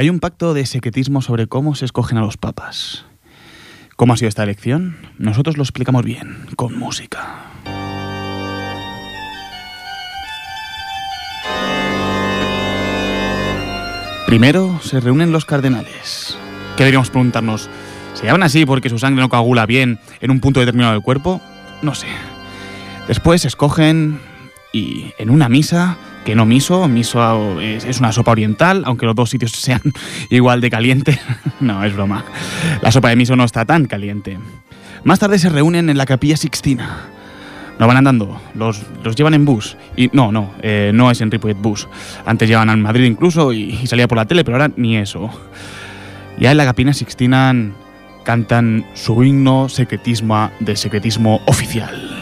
hay un pacto de secretismo sobre cómo se escogen a los papas. ¿Cómo ha sido esta elección? Nosotros lo explicamos bien, con música. Primero se reúnen los cardenales. ¿Qué deberíamos preguntarnos? ¿Se llaman así porque su sangre no coagula bien en un punto determinado del cuerpo? No sé. Después escogen y en una misa, que no miso, miso es, una sopa oriental, aunque los dos sitios sean igual de caliente. no, es broma. La sopa de miso no está tan caliente. Más tarde se reúnen en la capilla Sixtina. No van andando, los, los llevan en bus. Y no, no, eh, no es en Ripollet Bus. Antes llevan a Madrid incluso y, y salía por la tele, pero ahora ni eso. Ya en la capilla Sixtina cantan su himno secretismo de secretismo oficial.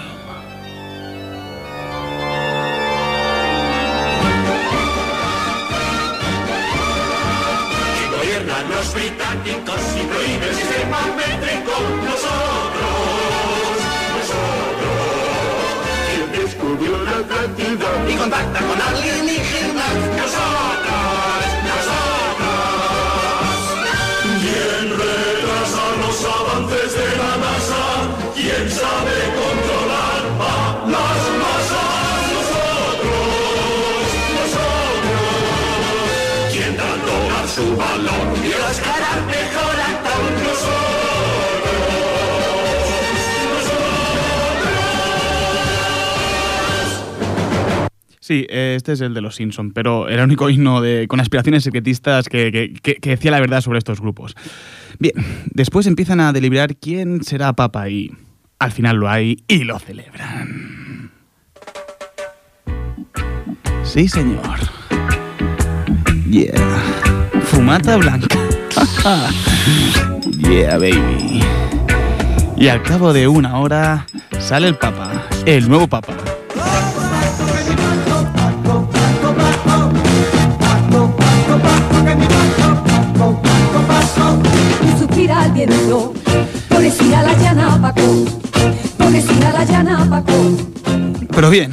Sí, este es el de los Simpson, pero era el único himno de, con aspiraciones secretistas que- que decía la verdad sobre estos grupos. Bien, después empiezan a deliberar quién será papa y al final lo hay y lo celebran. Sí, señor. Yeah. Fumata blanca. yeah, baby. Y al cabo de una hora sale el papa, el nuevo papa. Al viento. Pones ir a la llana, Paco. Pones ir a la llana, Paco. Pero bien,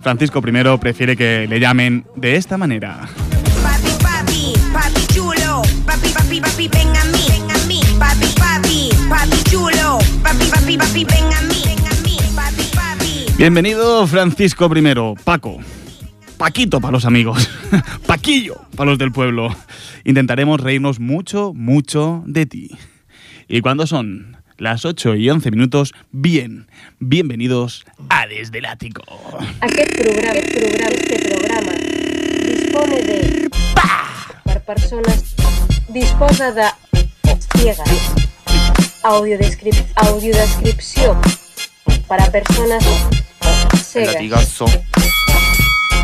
Francisco I prefiere que le llamen de esta manera. Papi, papi, papi chulo. Papi, papi, papi, ven a mí, ven a mí. Papi, papi, papi chulo. Papi, papi, papi, ven a mí, ven a mí. Papi, papi. Bienvenido Francisco I, Paco. Paquito para los amigos. Paquillo para los del pueblo. Intentaremos reírnos mucho, mucho de ti. ¿Y cuándo son? Las 8 y 11 minutos. Bien, bienvenidos a Desde el Ático. Aquest programa, programa, este programa dispone de... Per persones... Disposa de... Ciegas. Audiodescrip audiodescripció para personas cegas. Latigazo.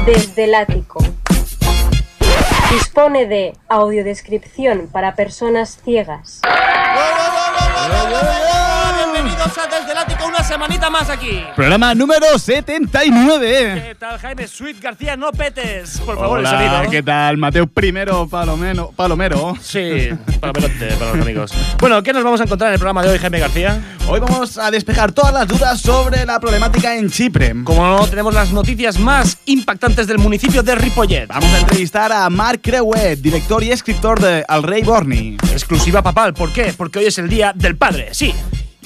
Desde el ático. Dispone de audiodescripción para personas ciegas. Bienvenidos a semanita más aquí. Programa número 79. ¿Qué tal, Jaime Sweet García? No petes, por favor, Hola, el sonido. ¿qué tal? Mateo I, Palomeno, Palomero. Sí, para pelote, para los amigos. Bueno, ¿qué nos vamos a encontrar en el programa de hoy, Jaime García? Hoy vamos a despejar todas las dudas sobre la problemática en Chipre. Como no, tenemos las noticias más impactantes del municipio de Ripollet. Vamos a entrevistar a Marc Creuet, director y escritor de Al Rey Borni. Exclusiva papal, ¿por qué? Porque hoy es el día del padre, sí.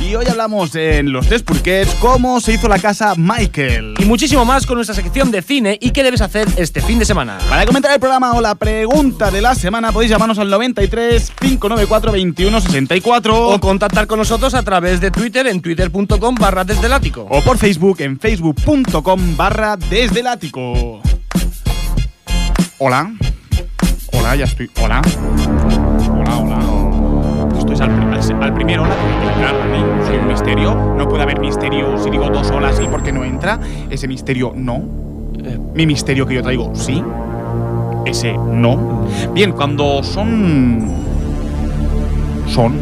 Y hoy hablamos en Los Tres Purquets cómo se hizo la casa Michael. Y muchísimo más con nuestra sección de cine y qué debes hacer este fin de semana. Para comentar el programa o la pregunta de la semana podéis llamarnos al 93 594 21 64 O contactar con nosotros a través de Twitter en twitter.com barra desde el ático. o por Facebook en facebook.com barra desde el ático. Hola. Hola, ya estoy. Hola. Al, primer hola que entrar a mí. Soy un misterio. No puede haber misterio si digo dos holas y porque no entra. Ese misterio no. Mi misterio que yo traigo sí. Ese no. Bien, cuando son. Son.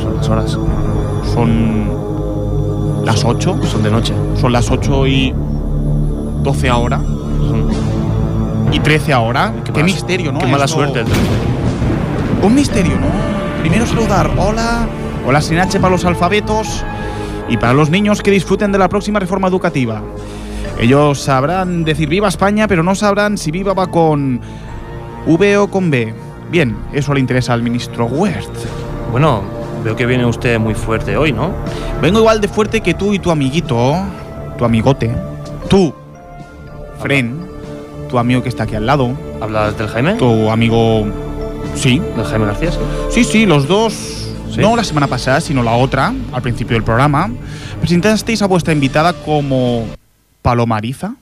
Son las horas. Son. Las 8. Son de noche. Son las 8 y 12 ahora. Y 13 ahora. Qué, misterio, ¿no? Qué mala Esto- suerte. el. Un misterio, ¿no? Primero saludar. Hola. Hola sin H para los alfabetos. Y para los niños que disfruten de la próxima reforma educativa. Ellos sabrán decir viva España, pero no sabrán si viva va con V o con B. Bien, eso le interesa al ministro Wert. Bueno, veo que viene usted muy fuerte hoy, ¿no? Vengo igual de fuerte que tú y tu amiguito, tu amigote. Tú, Fren, tu amigo que está aquí al lado. ¿Hablas del Jaime? Tu amigo... Sí, ¿Del Jaime García? sí? sí, sí, los dos... Sí. No la semana pasada, sino la otra, al principio del programa. Presentasteis a vuestra invitada como Palomariza.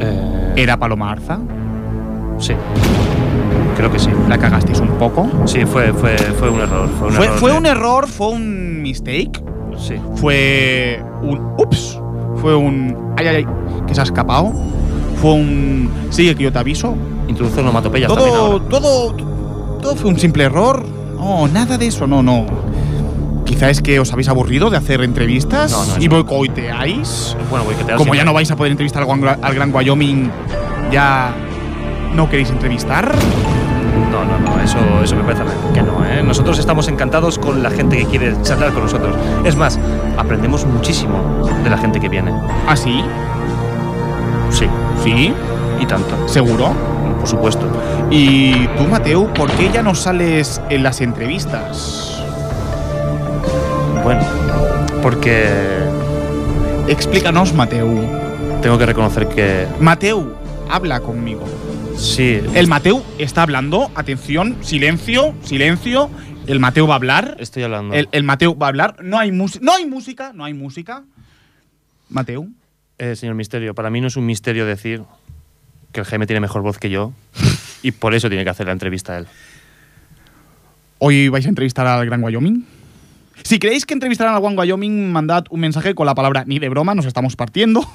Eh, ¿Era Palomarza? sí. Creo que sí. La cagasteis un poco. Sí, fue, fue, fue un error. Fue un Fue, error. fue de- un error, fue un mistake, Sí. fue un ups, fue un ay ay ay que se ha escapado, fue un sigue que yo te aviso. Introduce onomatopeyas también Todo ahora. todo todo fue un simple error. No, nada de eso, no, no. Quizá es que os habéis aburrido de hacer entrevistas No, no, y boicoteáis. Bueno, te Como ya no vais a poder entrevistar al, Gran Wyoming, ya no queréis entrevistar. No, no, no, eso, eso me parece que no, ¿eh? Nosotros estamos encantados con la gente que quiere charlar con nosotros. Es más, aprendemos muchísimo de la gente que viene. Así, Sí, sí, y tanto, seguro. por supuesto. Y tú, Mateo, ¿por qué ya no sales en las entrevistas? Bueno, porque Explícanos, Mateo. tengo que reconocer que Mateo, habla conmigo. sí, El Mateo está hablando. Atención, silencio, silencio. El Mateo va a hablar. estoy hablando. El, el Mateo va a hablar. No hay, música, no hay música, no hay música. Mateo. Eh, señor Misterio, para mí no es un misterio decir que el Jaime tiene mejor voz que yo y por eso tiene que hacer la entrevista a él. Hoy vais a entrevistar al Gran Wyoming. Si creéis que entrevistarán al Gran Wyoming, mandad un mensaje con la palabra ni de broma, nos estamos partiendo.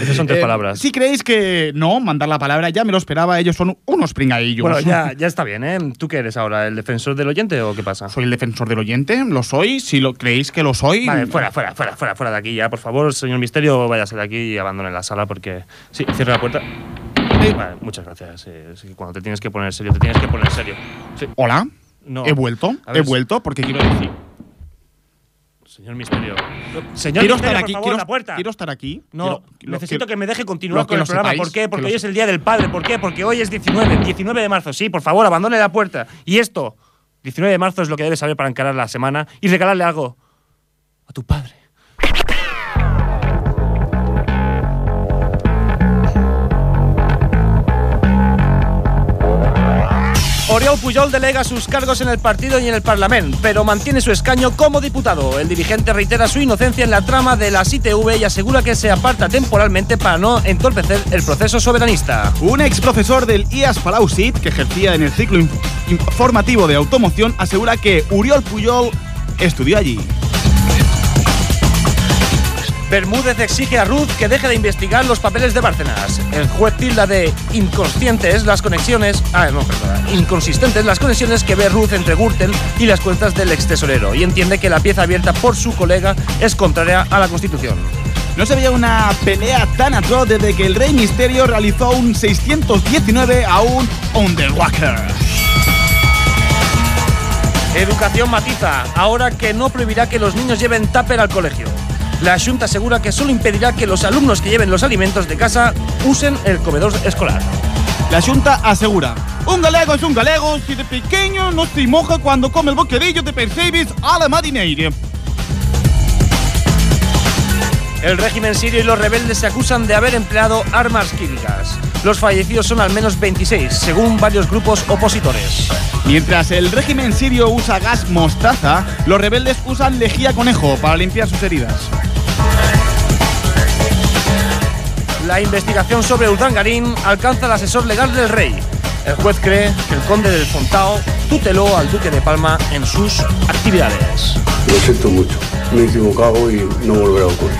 Esas son tres Eh, palabras. Si creéis que no, mandar la palabra, ya me lo esperaba, ellos son unos pringaillos. Bueno, ya, ya está bien, ¿eh? ¿Tú qué eres ahora? ¿El defensor del oyente o qué pasa? Soy el defensor del oyente, lo soy. Si lo creéis que lo soy. Vale, fuera, fuera, fuera, fuera, fuera de aquí ya. Por favor, señor Misterio, váyase de aquí y abandone la sala porque... Sí, cierre la puerta. Vale, muchas gracias. Sí, sí, cuando te tienes que poner serio, te tienes que poner serio. Sí, Hola, no. he vuelto, he vuelto porque quiero decir. Señor Misterio. Señor Quiero Misterio, estar por aquí, favor, quiero, la puerta. quiero estar aquí. No, quiero- necesito que me deje continuar con el programa. sepáis, ¿Por qué? que Porque hoy es el Día del Padre. ¿Por qué? Porque hoy es 19, 19 de marzo. Sí, por favor, abandone la puerta. Y esto, 19 de marzo es lo que debes saber para encarar la semana y regalarle algo a tu padre. Oriol Pujol delega sus cargos en el partido y en el Parlamento, pero mantiene su escaño como diputado. El dirigente reitera su inocencia en la trama de la ITV y asegura que se aparta temporalmente para no entorpecer el proceso soberanista. Un ex profesor del IAS Palau SIT, que ejercía en el ciclo inf- informativo de automoción, asegura que Uriol Puyol estudió allí. Bermúdez exige a Ruth que deje de investigar los papeles de Bárcenas. El juez tilda de inconscientes las conexiones. Ah, no. Inconsistentes las conexiones que ve Ruth entre Gürtel y las cuentas del ex tesorero y entiende que la pieza abierta por su colega es contraria a la Constitución. No se veía una pelea tan atroz desde que el Rey Misterio realizó un 619 a un Underwalker. Educación matiza, ahora que no prohibirá que los niños lleven tupper al colegio. La Junta asegura que solo impedirá que los alumnos que lleven los alimentos de casa usen el comedor escolar. La Junta asegura. Un galego es un galego, si de pequeño no se moja cuando come el bocadillo de percebes a la marineira. El régimen sirio y los rebeldes se acusan de haber empleado armas químicas. Los fallecidos son al menos 26, según varios grupos opositores. Mientras el régimen sirio usa gas mostaza, los rebeldes usan lejía conejo para limpiar sus heridas. La investigación sobre Urdangarín alcanza al asesor legal del rey. El juez cree que el conde del Fontao tuteló al duque de Palma en sus actividades. Lo siento mucho, me he equivocado y no volverá a ocurrir.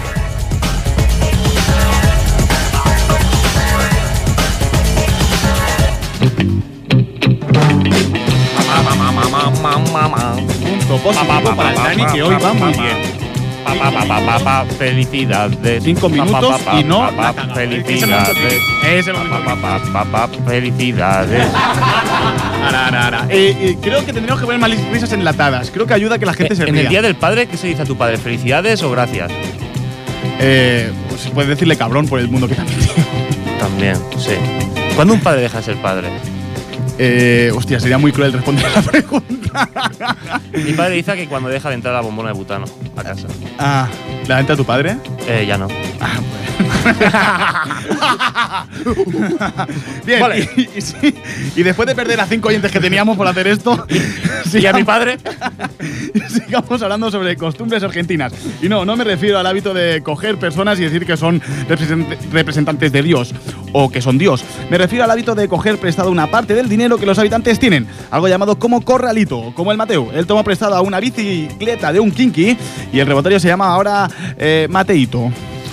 Propósito para el Dani que hoy va muy bien. Felicidades. Cinco minutos y no. Felicidades. Es el Felicidades. Eh, eh, creo que tendríamos que poner más risas enlatadas. Creo que ayuda a que la gente se En ría. el día del padre, ¿qué se dice a tu padre? ¿Felicidades o gracias? Eh, pues puedes decirle cabrón por el mundo que también. También, sí. ¿Cuándo un padre deja de ser padre? Eh, hostia, sería muy cruel responder a la pregunta. Mi padre dice que cuando deja de entrar la bombona de butano a casa. Ah, ¿la venta a tu padre? Eh, ya no. Bien, Vale. y, y sí, y después de perder a cinco oyentes que teníamos por hacer esto, ¿Y a mi padre? sigamos hablando sobre costumbres argentinas. Y no, no me refiero al hábito de coger personas y decir que son represent- representantes de Dios o que son Dios. Me refiero al hábito de coger prestado una parte del dinero que los habitantes tienen, algo llamado como corralito, como el Mateo. Él tomó prestado a una bicicleta de un kinky y el rebotario se llama ahora eh, Mateito.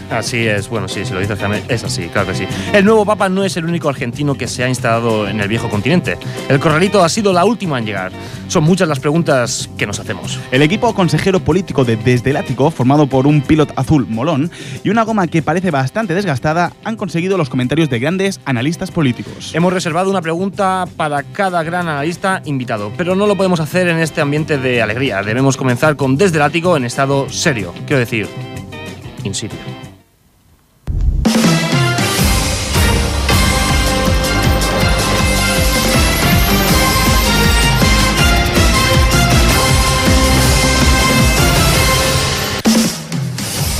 Así es, bueno, sí, si lo dices, Jaime, es así, claro que sí. El nuevo Papa no es el único argentino que se ha instalado en el viejo continente. El corralito ha sido la última en llegar. Son muchas las preguntas que nos hacemos. El equipo consejero político de Desde el Ático, formado por un pilot azul molón y una goma que parece bastante desgastada, han conseguido los comentarios de grandes analistas políticos. Hemos reservado una pregunta para cada gran analista invitado, pero no lo podemos hacer en este ambiente de alegría. Debemos comenzar con Desde el Ático en estado serio, quiero decir, in situ.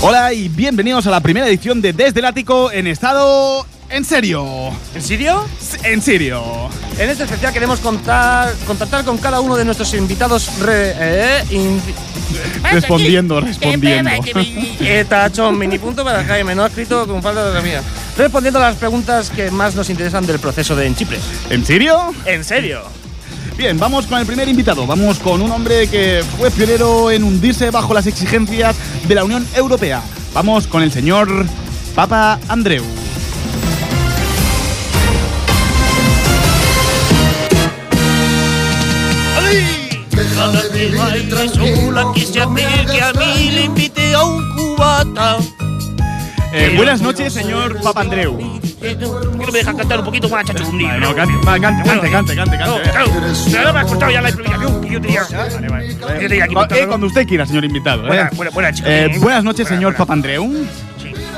Hola y bienvenidos a la primera edición de Desde el Ático en estado en serio. ¿En serio? En serio. En este especial queremos contar, contactar con cada uno de nuestros invitados re- eh, in- Respondiendo, respondiendo. Eh, tacho, mini punto para Jaime, no ha escrito con falta de la mía. Respondiendo a las preguntas que más nos interesan del proceso de en Chipre. ¿En serio? ¿En serio? Bien, vamos con el primer invitado. Vamos con un hombre que fue pionero en hundirse bajo las exigencias de la Unión Europea. Vamos con el señor Papa Andreu. Eh, buenas noches, señor Papa Andreu. ¿Por qué no me dejas cantar un poquito más, chacho? No, cante, cante, cante, cante, cante, No, claro, me has cortado ya la improvisación que yo tenía. Cu- montado, eh, ¿no? cuando usted quiera, señor invitado. eh. Eh, buenas noches, señor buena.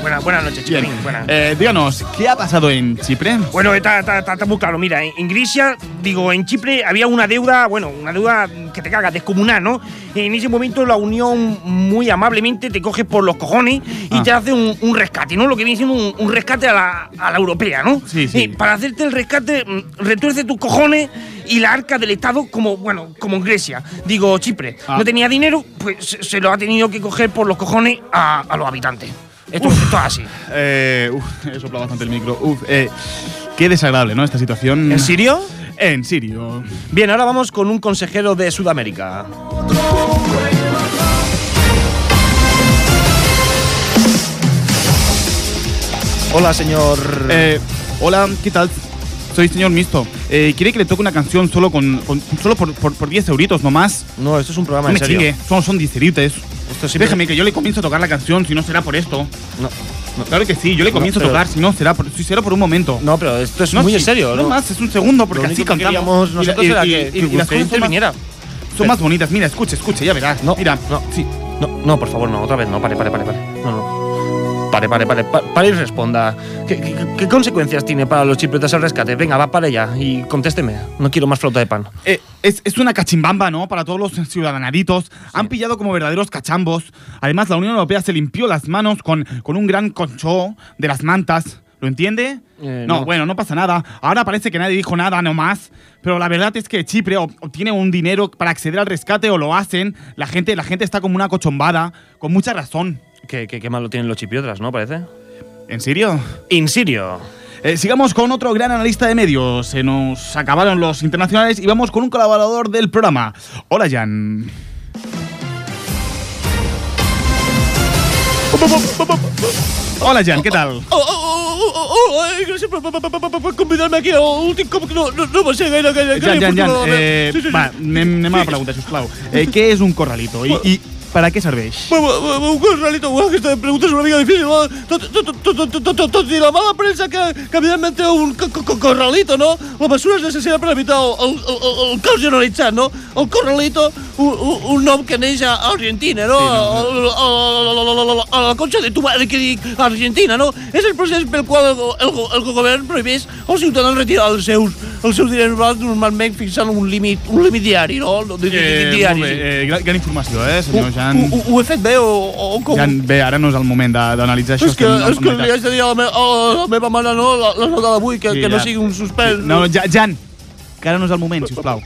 Papa Andreu. Sí. Buena, buenas noches. Buena. Eh, díganos, ¿qué ha pasado en Chipre? Bueno, está, está- está- está muy claro. Mira, en, Grecia, digo, en Chipre había una deuda, bueno, una deuda que te caga, descomunal, ¿no? En ese momento la Unión muy amablemente te coge por los cojones y Ah. te hace un, un rescate, ¿no? Lo que viene siendo un, un rescate a la, a la europea, ¿no? Sí, sí. Y para hacerte el rescate, mm, retuerce tus cojones y la arca del Estado como, bueno, como en Grecia. Digo, Chipre, Ah. no tenía dinero, pues se, se lo ha tenido que coger por los cojones a, a los habitantes. Esto, esto es así. Eh, uf, he soplado bastante el micro. Uf, eh, qué desagradable, ¿no? Esta situación. ¿En serio? En serio. Bien, ahora vamos con un consejero de Sudamérica. Hola, señor. Eh, hola, ¿qué tal? Soy señor Misto. Eh, ¿Quiere que le toque una canción solo con, con- solo por, por, por 10 euritos nomás? no, esto es un programa No en me serio. chingue, son, son 10 euritos. Esto siempre- Déjame que yo le comienzo a tocar la canción, si no será por esto. No, no, Claro que sí, yo le No, comienzo pero- a tocar, si no será por, si será por un momento. no, pero esto es muy en sí, serio, No ¿no? más, es un segundo, porque Lo así único que cantamos. queríamos nosotros era que- que y las usted cosas son más- interviniera. Son más bonitas. Mira, escuche, escuche, ya verás. No, Mira, no. sí. No, no, por favor, no, otra vez, no, pare, pare, pare, pare. No, no. Pare, pare, pare, pa- pare y responda. ¿Qué, qué- qué consecuencias tiene para los chipriotas el rescate? Venga, va para allá y contésteme. No quiero más flauta de pan. Eh, es, es una cachimbamba, ¿no? Para todos los ciudadanaritos. Han pillado como verdaderos cachambos. Además, la Unión Europea se limpió las manos con, con un gran concho de las mantas. ¿Lo entiende? Eh, no, no. bueno, no pasa nada. Ahora parece que nadie dijo nada nomás. Pero la verdad es que Chipre ob- obtiene un dinero para acceder al rescate o lo hacen. La gente, la gente está como una cochombada, con mucha razón. Qué, qué, qué malo tienen los chipriotas, ¿no? Parece. ¿En serio? In serio. Eh, sigamos con otro gran analista de medios. Se nos acabaron los internacionales y vamos con un colaborador del programa. Hola, Jan. Hola, Jan, ¿qué tal? Oh, oh, oh, oh, oh, eh, per convidar-me aquí a cop que no, no, no va ser gaire, gaire, Jan, gaire Jan, Jan, eh, Sí, sí, sí. va, anem, anem a la pregunta, sisplau. Eh, què és un corralito i, i per a què serveix? Bueno, aquesta pregunta és una mica difícil, tot, tot, tot, tot, i la mala premsa que, que evidentment té un co- co- co- corralito, no? La mesura és necessària per evitar el, el, el, el caos generalitzat, no? El corralito, un, nom que neix a Argentina, no? A la conxa de tu mare que dic Argentina, no? És el procés pel qual el, go- el, go- el govern prohibeix als ciutadans retirar els seus els seus diners normalment fixant un límit, un límit diari, no? Eh, diari. molt bé, eh, gran, informació, eh, senyor Jan. Ho, ho he fet bé o, o com? Jan, bé, ara no és el moment de- d'analitzar això. és que, és que li haig de dir a la, me, a la meva mare no, la, la nota d'avui, que, Sí, que no ja. sigui un suspens. No, Ja- Jan, que ara no és el moment, sisplau.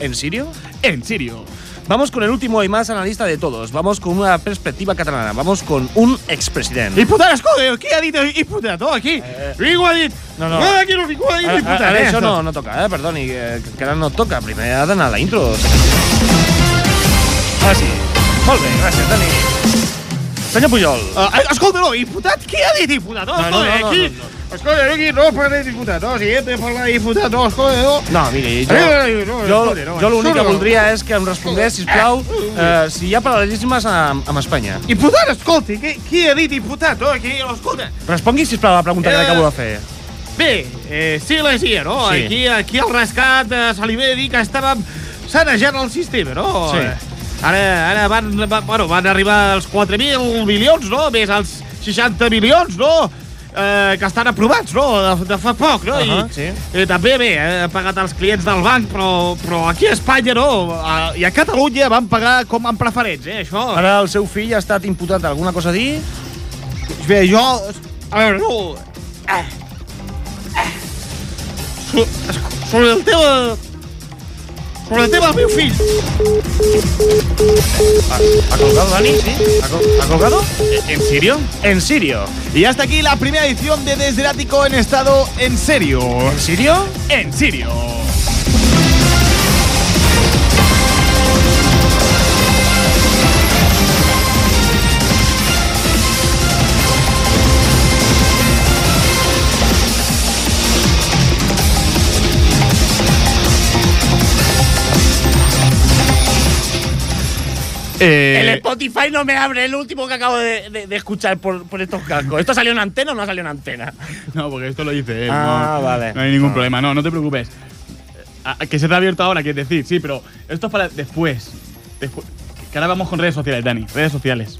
¿En serio? En serio. Vamos con el último y más analista de todos. Vamos con una perspectiva catalana. Vamos con un expresidente. Diputat, escolta, qui ha dit diputat? Oh, aquí. Ningú ha dit. no, no. Aquí no, ningú ha dit diputat. ara eh? això no, no toca, eh? Perdoni, que, que ara no toca. Primer ha d'anar a la intro. Ah, sí. Molt bé, gràcies, Dani. Senyor Pujol. Uh, escolta, no, diputat, qui ha dit diputat? No, No, no, escolta, no, no, aquí. no, Escolta, aquí no parla de diputat, no, si hem de parlar diputat, no, escolta, no. No, miri, jo, Eh, no, jo, jo l'únic que voldria és que em respongués, sisplau, eh, si hi ha paral·lelismes amb, amb Espanya. Diputat, escolti, qui, qui ha dit diputat? No, aquí, escolta. Respongui, sisplau, a la pregunta que Eh, acabo de fer. Bé, eh, sí, la sia, no? Sí. Aquí, aquí al rescat eh, se li ve dir que estàvem sanejant el sistema, no? Sí. Ara, ara van, va, bueno, van arribar els 4.000 milions, no? Més els 60 milions, no? Eh, que estan aprovats, no? De, de fa poc, no? Ahà, I, sí. eh, també, bé, eh, han pagat els clients del banc, però, però aquí a Espanya, no? A, I a Catalunya van pagar com en preferents, eh, això. Ara el seu fill ha estat imputat alguna cosa a dir? Bé, jo... A veure, no... Eh. So, sobre el tema... Sobre el tema meu fill. ¿Ha colgado, Dani? ¿Sí? ¿Ha, col- ha colgado? ¿En serio? En serio. Y hasta aquí la primera edición de Desderático en estado en serio. ¿En serio? En serio. El Eh, Spotify no me abre el último que acabo de, de- de escuchar por, por estos cascos. ¿Esto salió en antena o no salió en antena? no, porque esto lo dice él. Ah, no, vale. No hay ningún Ah. problema. No, no te preocupes. Ah, que se te ha abierto ahora, quieres decir. Sí, pero esto es para después. Después. Que ahora vamos con redes sociales, Dani. Redes sociales.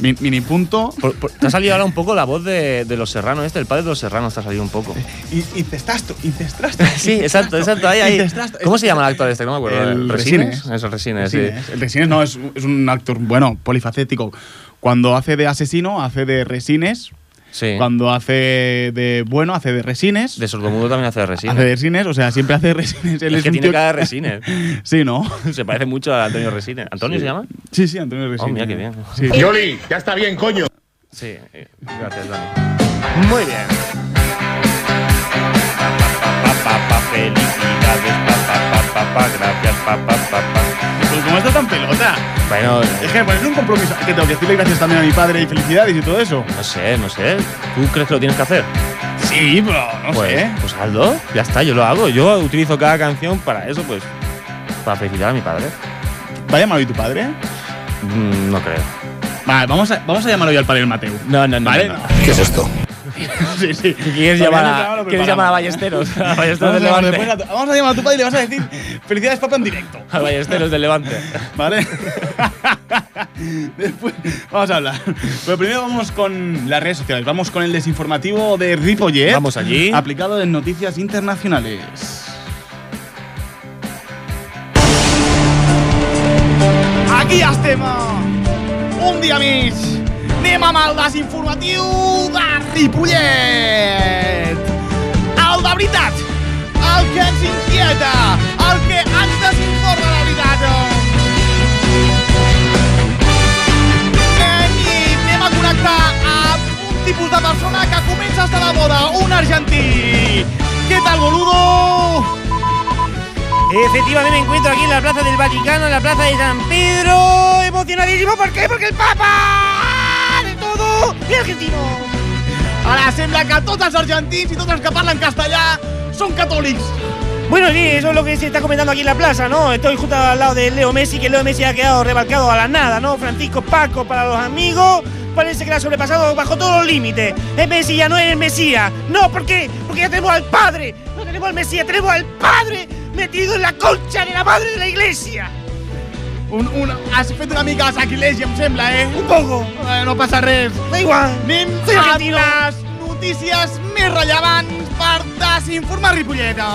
Mi- mini punto. Por- por- te ha salido ahora un poco la voz de, de los serranos, este, el padre de los serranos te ha salido un poco. Incestrasto, incestrasto. Sí, exacto, exacto. Ahí, ahí. ¿Cómo se llama el actor este? No me acuerdo. El ¿Resines? Resines. Es el Resines, sí. Resines. El Resines no, es, es un actor, bueno, polifacético. Cuando hace de asesino, hace de Resines. Sí. Cuando hace de bueno, hace de Resines. De sordomudo también hace de Resines. Hace de Resines, o sea, siempre hace de Resines. Él Es es, que un tiene tío- cara de Resines. Sí, ¿no? Se parece mucho a Antonio Resines. ¿Antonio se llama? Sí, sí, Antonio Resines. Oh, mira qué bien. Sí. Yoli, ya está bien, coño. Sí, eh, gracias, Dani. Muy bien. Pa, pa, pa, pa, Felicidades, pa, pa, pa, pa, pa, gracias, pa, pa, pa, pa. Pues ¿Cómo está tan pelota? Bueno, Es que ponerle un compromiso. Que tengo que decirle gracias también a mi padre y felicidades y todo eso. no sé, no sé. ¿Tú crees que lo tienes que hacer? Sí, pero no pues, sé. pues hazlo. Ya está, yo lo hago. Yo utilizo cada canción para eso, pues. Para felicitar a mi padre. ¿Va a llamarlo hoy tu padre? Mm, no creo. Vale, vamos a, vamos a llamarlo hoy al padre del Mateo. No, no, no. Vale. no, no. ¿Qué es esto? sí, sí. ¿Quieres llamar a, ¿quieres llamar a. Ballesteros? A Ballesteros del Levante. vamos a llamar a tu padre y le vas a decir felicidades papá en directo. A Ballesteros del Levante. ¿Vale? Después vamos a hablar. Pero primero vamos con las redes sociales. Vamos con el desinformativo de Ripollet. Vamos allí. Aplicado en noticias internacionales. Aquí estem! Un dia més! Anem amb el desinformatiu de Ripollet! El de veritat! El que ens inquieta! El que ens desinforma la veritat! Anem i anem a connectar amb un tipus de persona que comença a estar de moda, un argentí! Què tal, boludo? Efectivamente me encuentro aquí en la Plaza del Vaticano, en la Plaza de San Pedro. Emocionadísimo, ¿por qué? Porque el Papa es argentino. Ara sembla que tots els argentins i tots els que parlen castellà són catòlics. Bueno, sí, eso es lo que se está comentando aquí en la plaza, ¿no? Estoy justo al lado de Leo Messi, que Leo Messi ha quedado rebalcado a la nada, ¿no? Francisco Paco para los amigos. Parece que la ha sobrepasado bajo todos los límites. El Messi ya no es el Mesías. No, ¿por qué? Porque ya tenemos al Padre. No tenemos al Mesías, tenemos al Padre metido en la concha de la madre de la iglesia. Un, un, ah, has fet una mica sacrilegi, em sembla, eh? Un poco. Eh, no passa res. Da igual. Anem sí, a les notícies més rellevants per desinformar Ripolleta.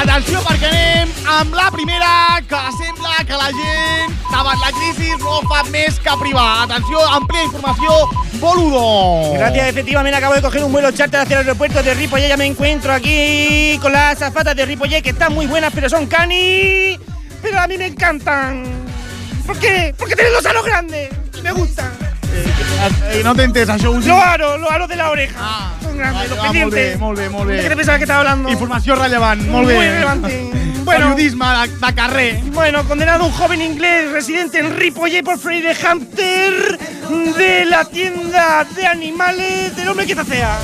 Atenció perquè anem amb la primera que sempre que la gent davant la crisi no fa més que privar. Atenció, àmplia informació, boludo. Gracias, efectivamente acabo de coger un vuelo charter hacia el aeropuerto de Ripollet. Ya me encuentro aquí con las azafatas de Ripollet que están muy buenas, pero son cani. Pero a mí me encantan. ¿Por qué? Porque tienen los aros grandes. Me gustan. Eh, no t'entens, això us... Los aros, los aros de la oreja. Ah, son grandes, vale, va, molt bé, molt bé, molt bé. ¿De qué te pensabas que estaba hablando? Informació rellevant, molt bé. Muy relevante. Bueno. Periodisme de, de carrer. Bueno, condenado un joven inglés residente en Ripollet por Freire Hunter de la tienda de animales del hombre que zacea.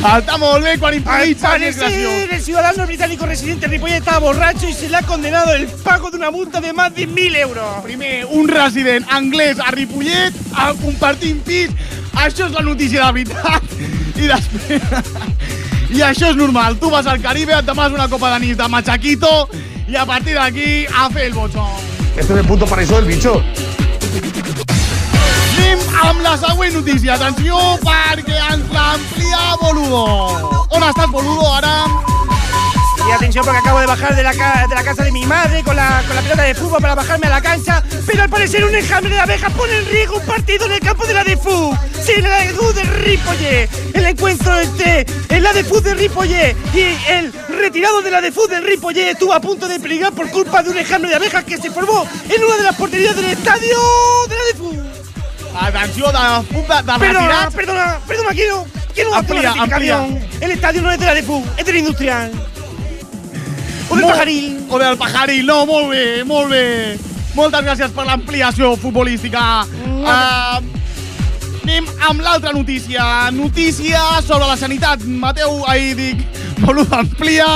Està molt bé quan Al parecer, el ciudadano británico residente en Ripollet estaba borracho y se le ha condenado el pago de una multa de más de 1.000 euros. Primer, un resident anglès a Ripollet a compartint pis. Això és la notícia de veritat. I després... I això és normal. Tu vas al Caribe, et demas una copa d'anís de machaquito i a partir d'aquí a fer el botxó. Este es el punto paraíso del bicho. Anem amb la següent notícia. Atenció, perquè ens l'amplia Boludo. On estàs, Boludo, ara? Y atención porque acabo de bajar de la, ca- de la casa de mi madre con la, con la pelota de fútbol para bajarme a la cancha, pero al parecer un enjambre de abejas pone en riesgo un partido en el campo de la DEFU. Sí, en la DEFU de Ripollet. El encuentro entre el ADFU de Ripollet y el retirado de la DEFU de Ripollet estuvo a punto de peligrar por culpa de un enjambre de abejas que se formó en una de las porterías del estadio de la. Atenció, de, de, de Perdona, perdona, perdona, quiero, quiero Amplía, rectificación. El estadio no es de la DEFU, es del industrial. O del Molt- pajaril. O del pajaril, no, molt bé, molt bé. Moltes gràcies per l'ampliació futbolística. Uh, anem amb l'altra notícia. Notícia sobre la sanitat. Mateu, ahir dic, boludo, amplia.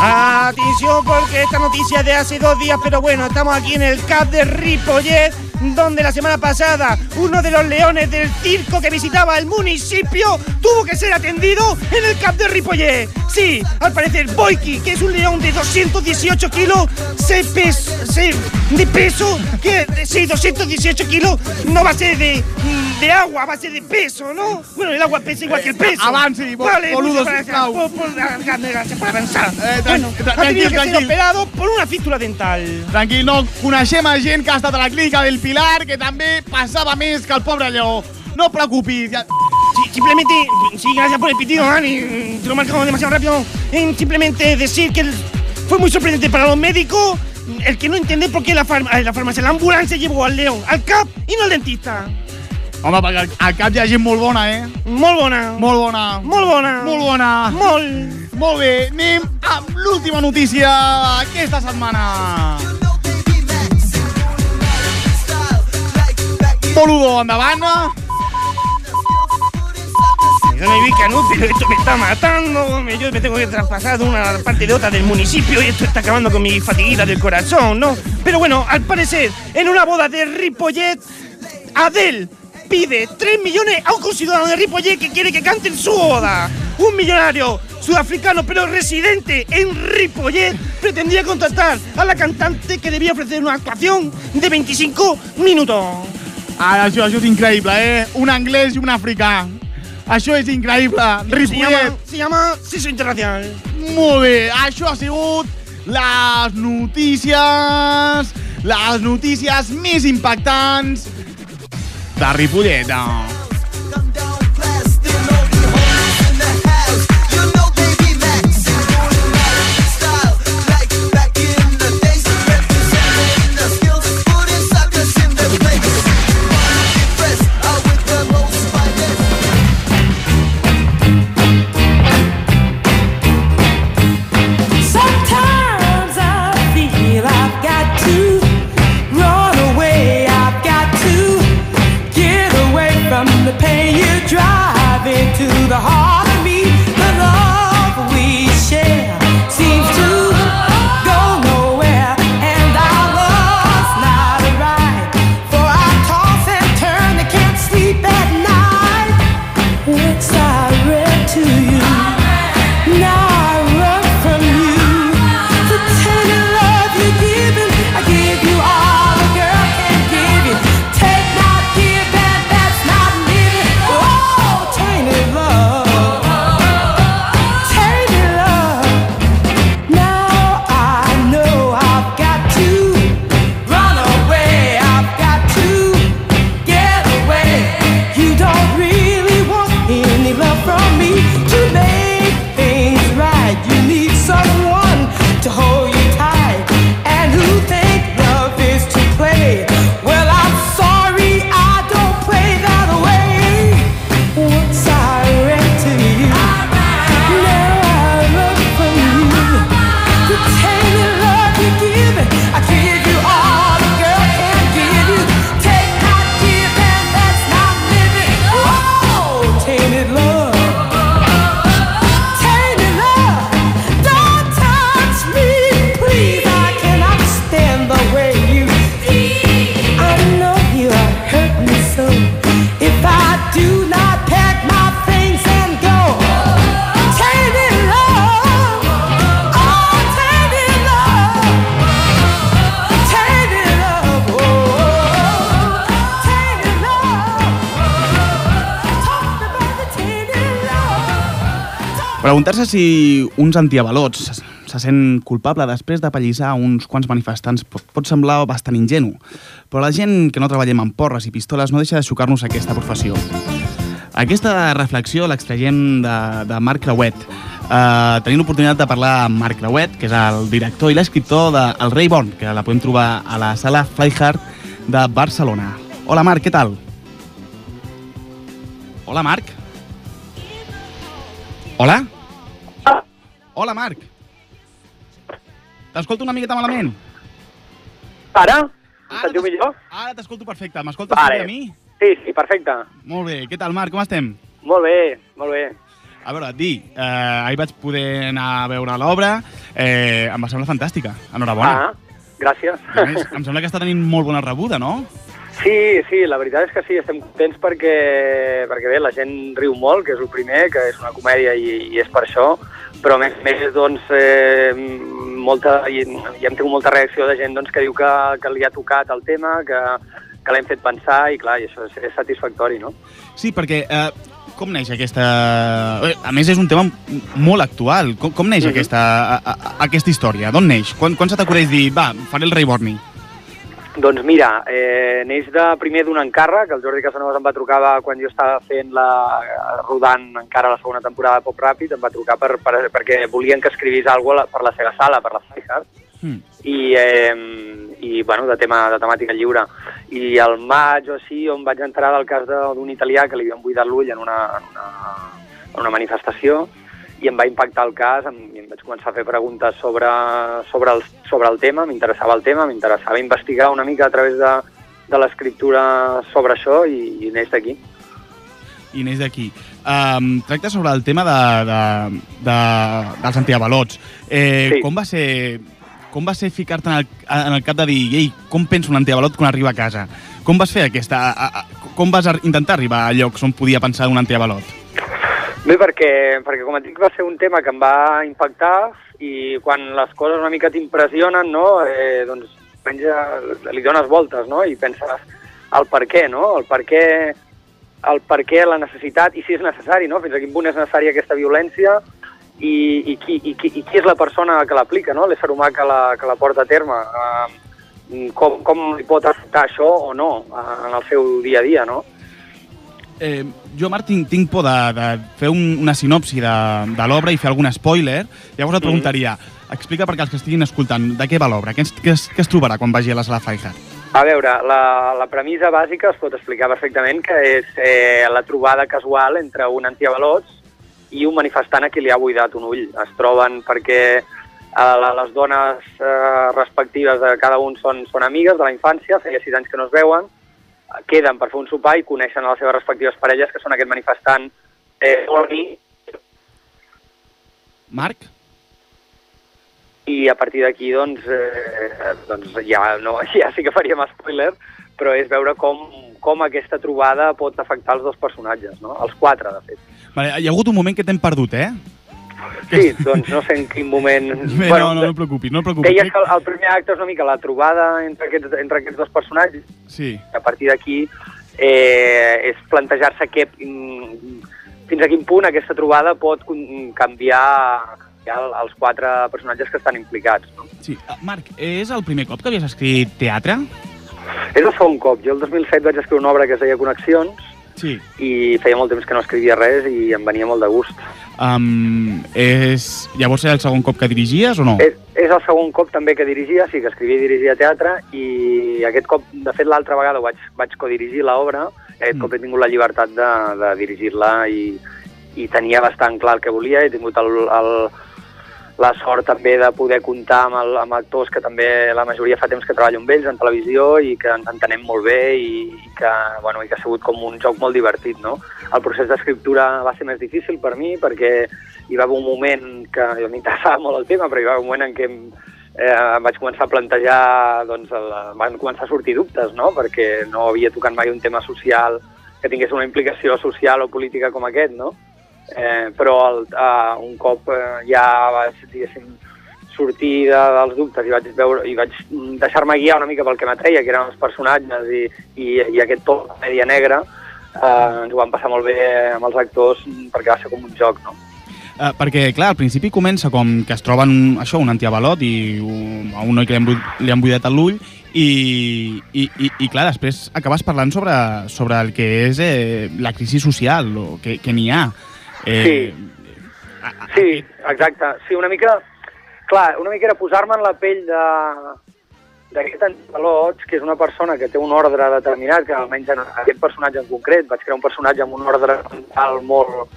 Atención porque esta noticia es de hace dos días, pero bueno, estamos aquí en el CAP de Ripollet, donde la semana pasada uno de los leones del circo que visitaba el municipio tuvo que ser atendido en el CAP de Ripollet. Sí, al parecer Boiki, que es un león de 218 kilos, se pes, se- de peso, que sí, 218 kilos, no va a ser de, de agua, a ser de peso, ¿no? Bueno, el agua pesa igual que el peso. avanci, bo- vale, boludo, muchas gracias sisplau. por, por, gracias por avanzar. Eh, Bueno, ha tenido que ser operado por una fístula dental. Tranquil, no, coneixem a gent que ha estat a la clínica del Pilar que també passava més que el pobre lleó. No preocupis. Ja... Sí, simplemente, sí, gracias por el pitido, Dani. Te lo marcamos demasiado rápido. Eh, simplemente decir que fue muy sorprendente para los médicos el que no entiende por qué la, farma- eh, la farmacia, la ambulancia llevó al león, al CAP y no al dentista. Home, perquè al, cap hi ha gent molt bona, eh? Molt bona. Molt bona. Molt bona. Molt bona. Molt. Molt bé, anem amb l'última notícia aquesta setmana. Boludo, endavant. Yo me. Pero esto me está matando. Yo me tengo que traspasar de una parte de otra del municipio y esto está acabando con mi fatiguita del corazón, ¿no? Pero bueno, al parecer, en una boda de Ripollet, Adel pide 3 millones a un ciudadano de Ripollet que quiere que cante en su boda. Un millonario sudafricano pero residente en Ripollet pretendía contratar a la cantante que debía ofrecer una actuación de 25 minutos. Ara, això, això és increïble, eh? Un anglès i un africà. Això és increïble. Se llama, Ripollet. se llama Internacional. Molt bé, això ha sigut les notícies, les notícies més impactants de Ripollet. Preguntar-se si uns antiavalots se- se sent culpable després d'apallissar uns quants manifestants pot semblar bastant ingenu, però la gent que no treballem amb porres i pistoles no deixa de xocar-nos aquesta professió. Aquesta reflexió l'extraiem de, de Marc Creuet. Uh, tenim l'oportunitat de parlar amb Marc Creuet, que és el director i l'escriptor de El Rei Bon, que la podem trobar a la sala Flyhard de Barcelona. Hola Marc, què tal? Hola Marc. Hola? Hola Marc. T'escolto una miqueta malament. Ara? Ara Sentiu millor? Ara t'escolto perfecte. M'escoltes Vale. a mi? Sí, sí, perfecte. Molt bé. Què tal, Marc? Com estem? Molt bé, molt bé. A veure, et dic, eh, ahir vaig poder anar a veure l'obra, eh, em va semblar fantàstica. Enhorabona. Ah, gràcies. A més, em sembla que està tenint molt bona rebuda, no? Sí, sí, la veritat és que sí, estem contents perquè, perquè bé, la gent riu molt, que és el primer, que és una comèdia i, i és per això, però a més, a més doncs, eh, molta, i, i hem tingut molta reacció de gent doncs, que diu que, que li ha tocat el tema, que, que l'hem fet pensar i clar, i això és, és satisfactori, no? Sí, perquè eh, com neix aquesta... eh, A més, és un tema molt actual. Com, com neix Mhm. aquesta, a, a, aquesta història? D'on neix? Quan, quan se t'acudeix dir, va, faré el rei Borni? Doncs mira, eh, neix de primer d'un encàrrec, el Jordi Casanovas em va trucar quan jo estava fent la, rodant encara la segona temporada de Pop Ràpid, em va trucar per, per, perquè volien que escrivís alguna cosa per la seva sala, per la Flyhard, Hmm. i, eh, i bueno, de, tema, de temàtica lliure. I al maig o així on vaig entrar del cas d'un italià que li havien buidat l'ull en, una, en, una, en una manifestació i em va impactar el cas em, em vaig començar a fer preguntes sobre, sobre, el, sobre el tema, m'interessava el tema, m'interessava investigar una mica a través de, de l'escriptura sobre això i, i neix d'aquí. i neix d'aquí. Um, tracta sobre el tema de, de, de, dels antiavalots. Eh, Sí. com va ser com va ser ficar-te en, el, en el cap de dir ei, com penso un antiavalot quan arriba a casa? Com vas fer aquesta... A, a, com vas ar- intentar arribar a llocs on podia pensar un antiavalot? Bé, perquè, perquè com et dic, va ser un tema que em va impactar i quan les coses una mica t'impressionen, no?, eh, doncs menja, li dones voltes, no?, i penses el per què, no?, el per què, el per què, la necessitat, i si és necessari, no?, fins a quin punt és necessària aquesta violència i, i, qui, i, qui, i qui és la persona que l'aplica, no?, l'ésser humà que la, que la porta a terme. Eh, com, com li pot afectar això o no eh, en el seu dia a dia, no? Eh, jo, Marc, tinc, por de, de fer un, una sinopsi de, de l'obra i fer algun spoiler. Llavors et preguntaria, explica perquè els que estiguin escoltant, de què va l'obra? Què, què, es- què es trobarà quan vagi a la sala Flyhard? A veure, la, la premissa bàsica es pot explicar perfectament que és eh, la trobada casual entre un antiavalots i un manifestant a qui li ha buidat un ull. Es troben perquè eh, les dones eh, respectives de cada un són, són amigues de la infància, feia sis anys que no es veuen, queden per fer un sopar i coneixen a les seves respectives parelles, que són aquest manifestant eh, Orni, Marc? i a partir d'aquí doncs, eh, doncs ja, no, ja sí que faríem spoiler, però és veure com, com aquesta trobada pot afectar els dos personatges, no? els quatre, de fet. Vale, hi ha hagut un moment que t'hem perdut, eh? Sí, doncs no sé en quin moment... Bé, no, no, no et preocupis, no preocupis. Deies que el, el primer acte és una mica la trobada entre aquests, entre aquests dos personatges, Sí. a partir d'aquí eh, és plantejar-se què, fins a quin punt aquesta trobada pot canviar, canviar el- els quatre personatges que estan implicats. No? sí. Ah, Marc, és el primer cop que havies escrit teatre? És el segon cop. Jo el 2007 vaig escriure una obra que es deia Connexions Sí. i feia molt temps que no escrivia res i em venia molt de gust. Um, és... Llavors era el segon cop que dirigies o no? És, és el segon cop també que dirigia, sí que escrivia i dirigia teatre i aquest cop, de fet l'altra vegada vaig, vaig codirigir l'obra, aquest Mm. mm. cop he tingut la llibertat de, de dirigir-la i, i tenia bastant clar el que volia, he tingut el, el, la sort també de poder comptar amb, el, amb actors que també la majoria fa temps que treballo amb ells en televisió i que ens entenem molt bé i, i, que, bueno, i que ha sigut com un joc molt divertit. No? El procés d'escriptura va ser més difícil per mi perquè hi va haver un moment que mi m'interessava molt el tema, però hi va haver un moment en què eh, vaig començar a plantejar, doncs, el, van començar a sortir dubtes, no?, perquè no havia tocat mai un tema social que tingués una implicació social o política com aquest, no? Eh, però el, eh, un cop eh, ja vaig, diguéssim, sortir de, dels dubtes i vaig, veure, i vaig deixar-me guiar una mica pel que m'atreia, que eren els personatges i, i, i aquest to media negre, eh, ens ho vam passar molt bé amb els actors perquè va ser com un joc, no? Uh, perquè, clar, al principi comença com que es troben un, això, un antiavalot i un, a un noi que li han, li han buidat l'ull i, i, i, i, clar, després acabes parlant sobre, sobre el que és eh, la crisi social o que, que n'hi ha. Eh, Sí, exacte. Sí, una mica... Clar, una mica era posar-me en la pell de d'aquest antivalots, que és una persona que té un ordre determinat, que almenys en aquest personatge en concret, vaig crear un personatge amb un ordre mental molt,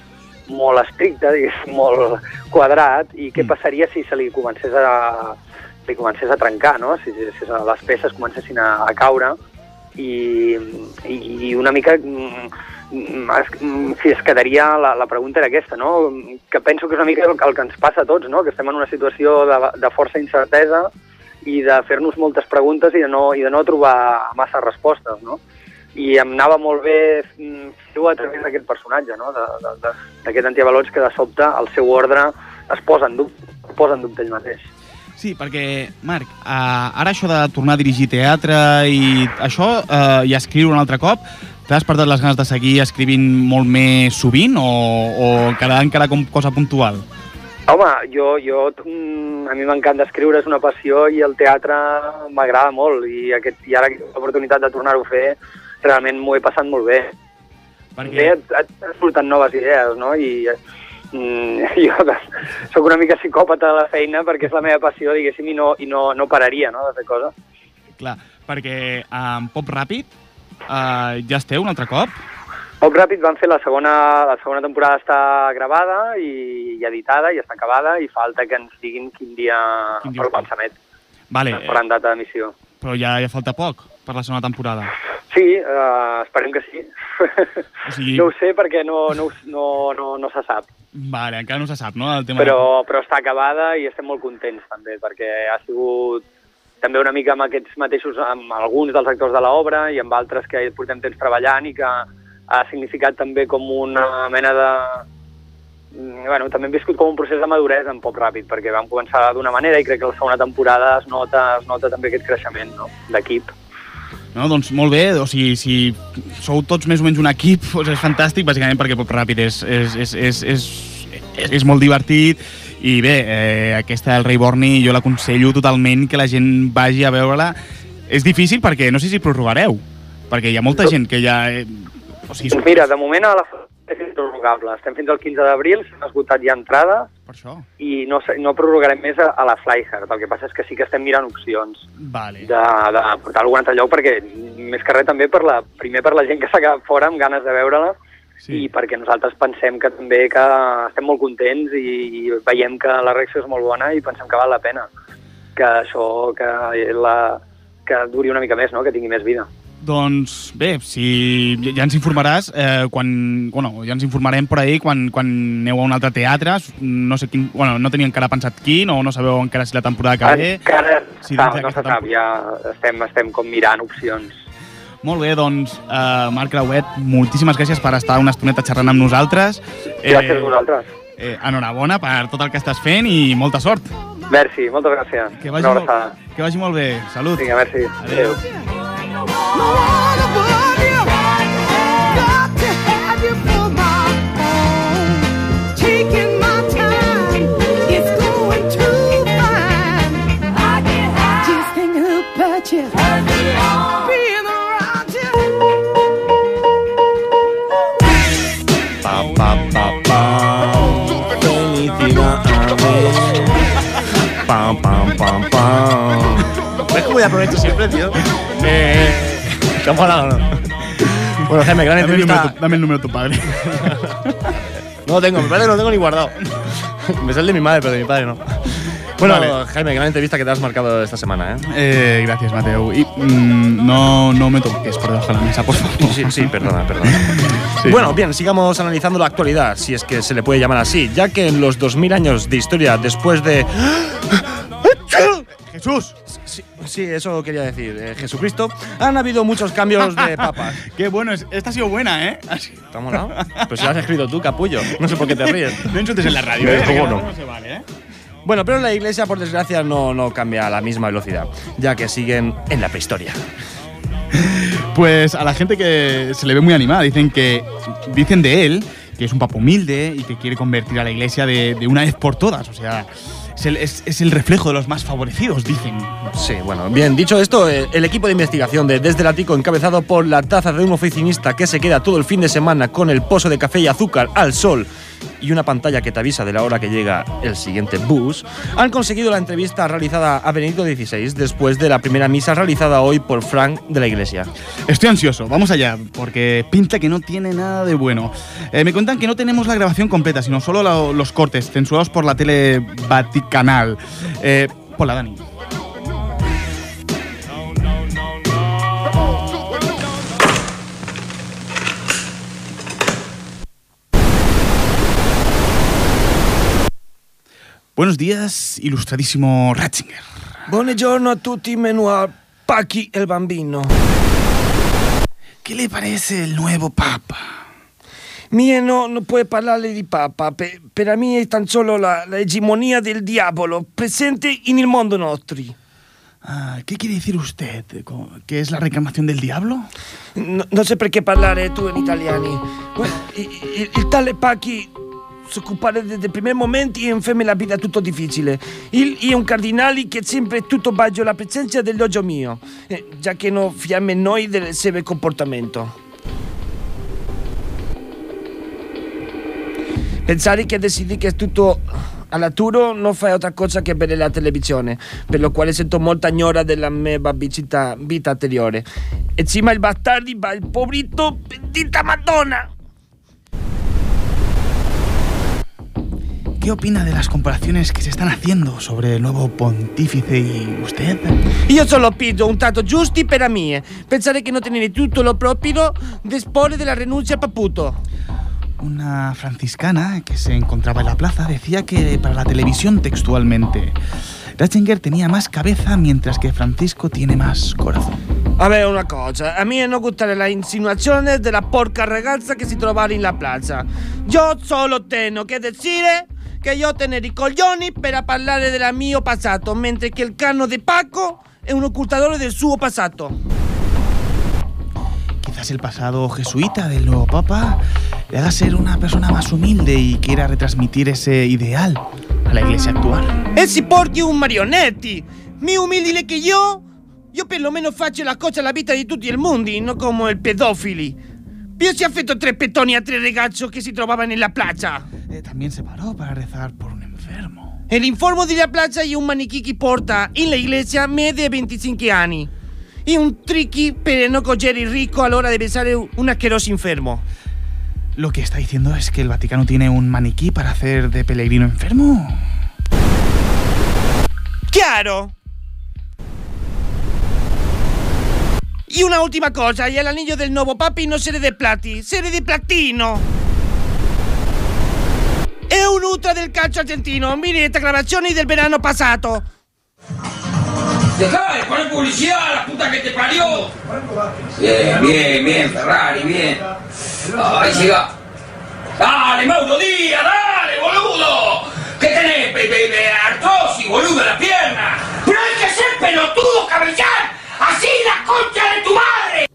molt estricte, diguéssim, molt quadrat, i què passaria si se li comencés a, li comencés a trencar, no? si, si les peces comencessin a, a caure, i, i, i una mica mm, mm, es, mm, si es quedaria, la, la pregunta era aquesta, no? que penso que és una mica el, el que ens passa a tots, no? que estem en una situació de, de força incertesa i de fer-nos moltes preguntes i de, no, i de no trobar massa respostes, no? I em anava molt bé mm, fer-ho a través d'aquest personatge, no? D'aquest antiavalots que de sobte el seu ordre es posa en dubte, posa en dubte ell mateix. Sí, perquè, Marc, uh, ara això de tornar a dirigir teatre i això, uh, i escriure un altre cop, t'has despertat les ganes de seguir escrivint molt més sovint o, o quedar encara com cosa puntual? Home, jo, jo, mm, a mi m'encanta escriure, és una passió i el teatre m'agrada molt i, aquest, i ara que tinc l'oportunitat de tornar-ho a fer, realment m'ho he passat molt bé. Perquè... Bé, et, et, surten noves idees, no? I mm, jo sóc una mica psicòpata de la feina perquè és la meva passió, diguéssim, i no, i no, no pararia no, de fer coses. Clar, perquè amb Pop Ràpid uh, ja esteu un altre cop? Poc ràpid van fer la segona, la segona temporada està gravada i, i editada i està acabada i falta que ens diguin quin dia, Quin dia fan. l'ençament. Vale, Ens faran data d'emissió. però ja, ja falta poc per la segona temporada. Sí, uh, esperem que sí. O sigui, No ho sé perquè no, no, no, no, no se sap, vale, encara no se sap, no? El tema però, però està acabada i estem molt contents també perquè ha sigut també una mica amb aquests mateixos, amb alguns dels actors de l'obra i amb altres que portem temps treballant i que ha significat també com una mena de... Mm, Bueno, també hem viscut com un procés de maduresa en Pop Ràpid, perquè vam començar d'una manera i crec que la segona temporada es nota, es nota també aquest creixement no? d'equip. No, doncs molt bé, o sigui, si sou tots més o menys un equip, doncs és fantàstic, bàsicament perquè Pop Ràpid és, és, és, és, és, és, és molt divertit i bé, eh, aquesta del Rei Borni jo l'aconsello totalment que la gent vagi a veure-la. És difícil perquè no sé si prorrogareu, perquè hi ha molta gent que ja... Eh, o sigui, Doncs mira, de moment a la és improrrogable. Estem fins al 15 d'abril, s'han esgotat ja entrades per això. i no, no prorrogarem més a, a la Flyhard. El que passa és que sí que estem mirant opcions Vale. de, de portar a algun altre lloc perquè, més que res, també per la, primer per la gent que s'ha quedat fora amb ganes de veure-la sí. i perquè nosaltres pensem que també que estem molt contents i, i veiem que la reacció és molt bona i pensem que val la pena que això, que, la, que duri una mica més, no? que tingui més vida. Doncs bé, si ja ens informaràs eh, quan, bueno, ja ens informarem per ahir quan, quan aneu a un altre teatre, no sé quin, bueno, no tenia encara pensat quin o no sabeu encara si la temporada que ve. Encara Sí, no, no se sap, ja estem, estem com mirant opcions. Molt bé, doncs, eh, Marc Grauet, moltíssimes gràcies per estar una estoneta xerrant amb nosaltres. Gràcies a vosaltres. Eh, enhorabona per tot el que estàs fent i molta sort. Merci, moltes gràcies. Que vagi, molt, que vagi molt bé. Salut. Vinga, merci. Adéu. Got ¿Ves cómo ya aprovecho siempre, tío? Eh, ¿Te ha molado o no? Bueno, Jaime, gran Dame el, entrevista. tu- dame el número de tu padre. No lo tengo, me parece que no lo tengo ni guardado. Me sale de mi madre, pero de mi padre no. Bueno, Vale. Jaime, gran entrevista que te has marcado esta semana, ¿eh? Eh, gracias, Mateo. Y mm, no, no me toques por debajo de la mesa, por favor. Sí, sí, perdona, perdona. Bueno, bien, sigamos analizando la actualidad, si es que se le puede llamar así, ya que en los 2000 años de historia después de... Jesús. Sí, sí, eso quería decir. eh, Jesucristo. Han habido muchos cambios de papas. Qué bueno, es- esta ha sido buena, ¿eh? Así- ¿Te ha molado? Pues si lo has escrito tú, capullo. No sé por qué te ríes. No insultes en la radio, Eh, ¿eh? ¿cómo Que no? no se vale, ¿eh? Bueno, pero la iglesia, por desgracia, no, no cambia a la misma velocidad, ya que siguen en la prehistoria. Pues a la gente que se le ve muy animada, dicen que dicen de él que es un papa humilde y que quiere convertir a la iglesia de, de una vez por todas. O sea, es el, es- el reflejo de los más favorecidos, dicen. Sí, bueno, bien, dicho esto, eh, el equipo de investigación de Desde el Ático, encabezado por la taza de un oficinista que se queda todo el fin de semana con el pozo de café y azúcar al sol y una pantalla que te avisa de la hora que llega el siguiente bus, han conseguido la entrevista realizada a Benedicto XVI después de la primera misa realizada hoy por Frank de la Iglesia. Estoy ansioso, vamos allá, porque pinta que no tiene nada de bueno. Eh, me cuentan que no tenemos la grabación completa, sino solo lo- los cortes, censurados por la tele Vaticanal. Eh, hola, Dani. Buenos días, ilustradísimo Ratzinger. Buongiorno a tutti, menù a Paqui el bambino. ¿Qué le parece el nuevo papa? Mie no, non puoi parlare di Papa, per, per me è tan solo la, la egemonia del diavolo presente nel mondo nostro. Ah, ¿Qué quiere decir usted? ¿Co- ¿Que es la reencarnación del diablo? No, non sai perché parlare tu in italiano. Bueno, il, il- il tale Pacchi si occupare dei dei primi momenti e infemme la vita tutto difficile. Il è un cardinale che sempre tutto baggio la presenza dell'oggio mio, eh, già che non fiamme noi del suo comportamento. Pensare che decidi che tutto all'aturo non fai altra cosa che vedere la televisione, per lo quale sento molta ignora della mia vita, vita anteriore. E cima il bastardi va il pobrito, bendita Madonna! ¿Qué opina de las comparaciones que se están haciendo sobre el nuevo pontífice y usted? Io solo pido un tanto giusti per a mie. Pensare che non tenere tutto lo proprio dispone della rinuncia al paputo. Una franciscana que se encontraba en la plaza decía que para la televisión textualmente, Ratzinger tenía más cabeza mientras que Francisco tiene más corazón. Vabbè, una cosa, a me non gustare la insinuazione della porca ragazza che si trovava in la piazza. Io solo tengo che dire che io tenere i coglioni per parlare del mio passato, mentre che il cano di Paco è un occultatore del suo passato. Quizás el pasado jesuita del nuevo papa le haga ser una persona más humilde y quiera retransmitir ese ideal a la iglesia actual. E si porti un marionetti! Mi umili che io? Io perlomeno faccio la cosa alla vita di tutti il mondo, non come il pedofili. Io si affetto tre pettoni a tre ragazzi che si trovavano nella piazza. Eh, también se paró para rezar por un enfermo. E l'informo della piazza è un manichì che porta in la iglesia media 25 anni. E un tricky per non cogliere il ricco all'ora di pensare un asqueroso infermo. Lo que está diciendo es que el Vaticano tiene un maniquí para hacer de peregrino enfermo. Chiaro? E una ultima cosa, e l'anello del nuovo papi non serie di plati, serie di platino. È un ultra del calcio argentino, miretta grabazioni del verano passato. Dejá de poner publicidad, la puta que te parió. Bien, bien, bien, Ferrari, bien. Ahí llega. Dale, Mauro Díaz, dale, boludo. ¿Qué tenés, bebé? Artrosis, boludo, en la pierna. Pero hay que ser pelotudo, cabezar. Así la concha de tu madre.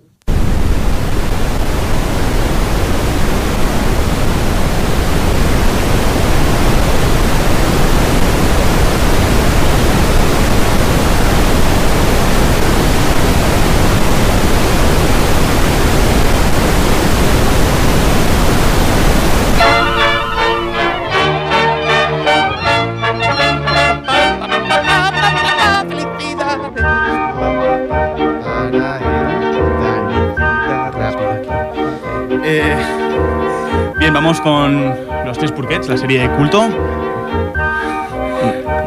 Con los tres purquets, la serie de culto.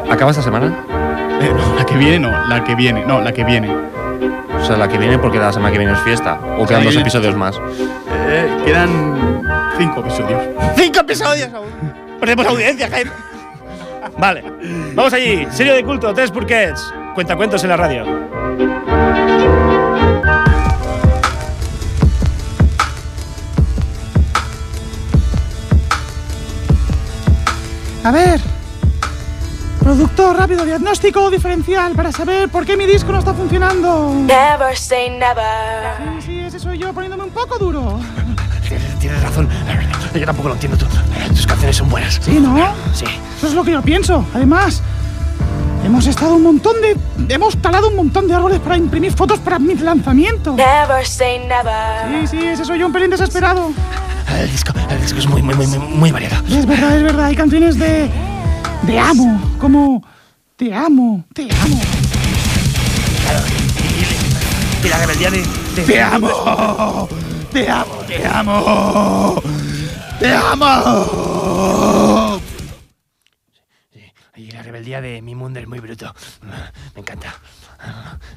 ¿Acaba esta semana? Eh, no, la que viene no, la que viene, no, la que viene. O sea, la que viene porque la semana que viene es fiesta. O quedan dos episodios más. Eh, quedan cinco episodios. ¡Cinco episodios aún! Perdemos audiencia, Jaime. Vale, vamos allí. Serie de culto, tres purquets. Cuentacuentos en la radio. A ver. Productor, rápido, diagnóstico diferencial para saber por qué mi disco no está funcionando. Never say never. Sí, sí, ese soy yo poniéndome un poco duro. Tienes, razón. Yo tampoco lo entiendo. tú- Tus canciones son buenas. Sí, ¿no? Sí. Eso es lo que yo pienso. Además, hemos estado un montón de. Hemos talado un montón de árboles para imprimir fotos para mi lanzamiento. Never say never. Sí, sí, ese soy yo un pelín desesperado. El disco, el disco es muy, muy, muy, muy, muy variado. Es verdad, es verdad. Hay canciones de. de amo. Como. Te amo, te amo. Y la rebeldía de. de- Te amo. Te amo, te amo. Te amo. Y la rebeldía de mi mundo es muy bruto. Me encanta.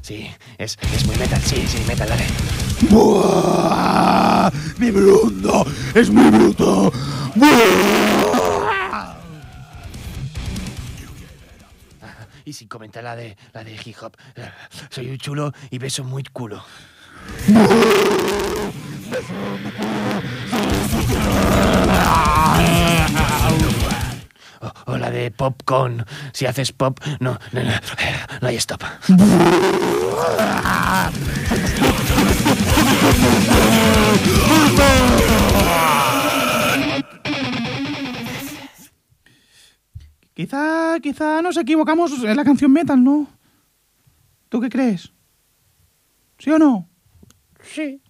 Sí, es, es muy metal, sí, sí, metal, dale. ¡Buah! ¡Mi es muy bruto! Y sin comentar la de la de hip hop. Soy un chulo y beso muy culo. O, o la de popcorn. Si haces pop, no, no, no, no hay stop. Quizá, quizá nos equivocamos en la canción metal, ¿no? ¿Tú qué crees? ¿Sí o no? Sí.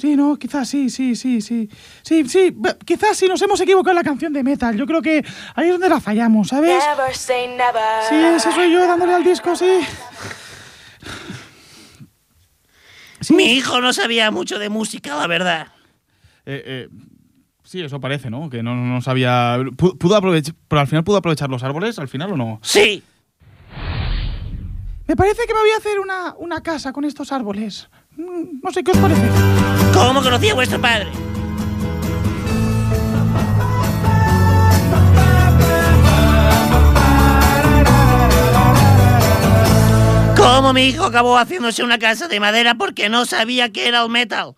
Sí, no, quizás sí, sí, sí, sí. Sí, sí, quizás sí nos hemos equivocado en la canción de metal. Yo creo que ahí es donde la fallamos, ¿sabes? Never say never. Sí, ese soy yo dándole al disco, sí. Mi hijo no sabía mucho de música, la verdad. Eh, eh, sí, eso parece, ¿no? Que no, no sabía. pu- Pudo aprovechar. Pero al final pudo aprovechar los árboles, al final o no? Sí. Me parece que me voy a hacer una, una casa con estos árboles. Mm, No sé qué os parece. ¿Cómo conocía a vuestro padre? ¿Cómo mi hijo acabó haciéndose una casa de madera porque no sabía que era el metal?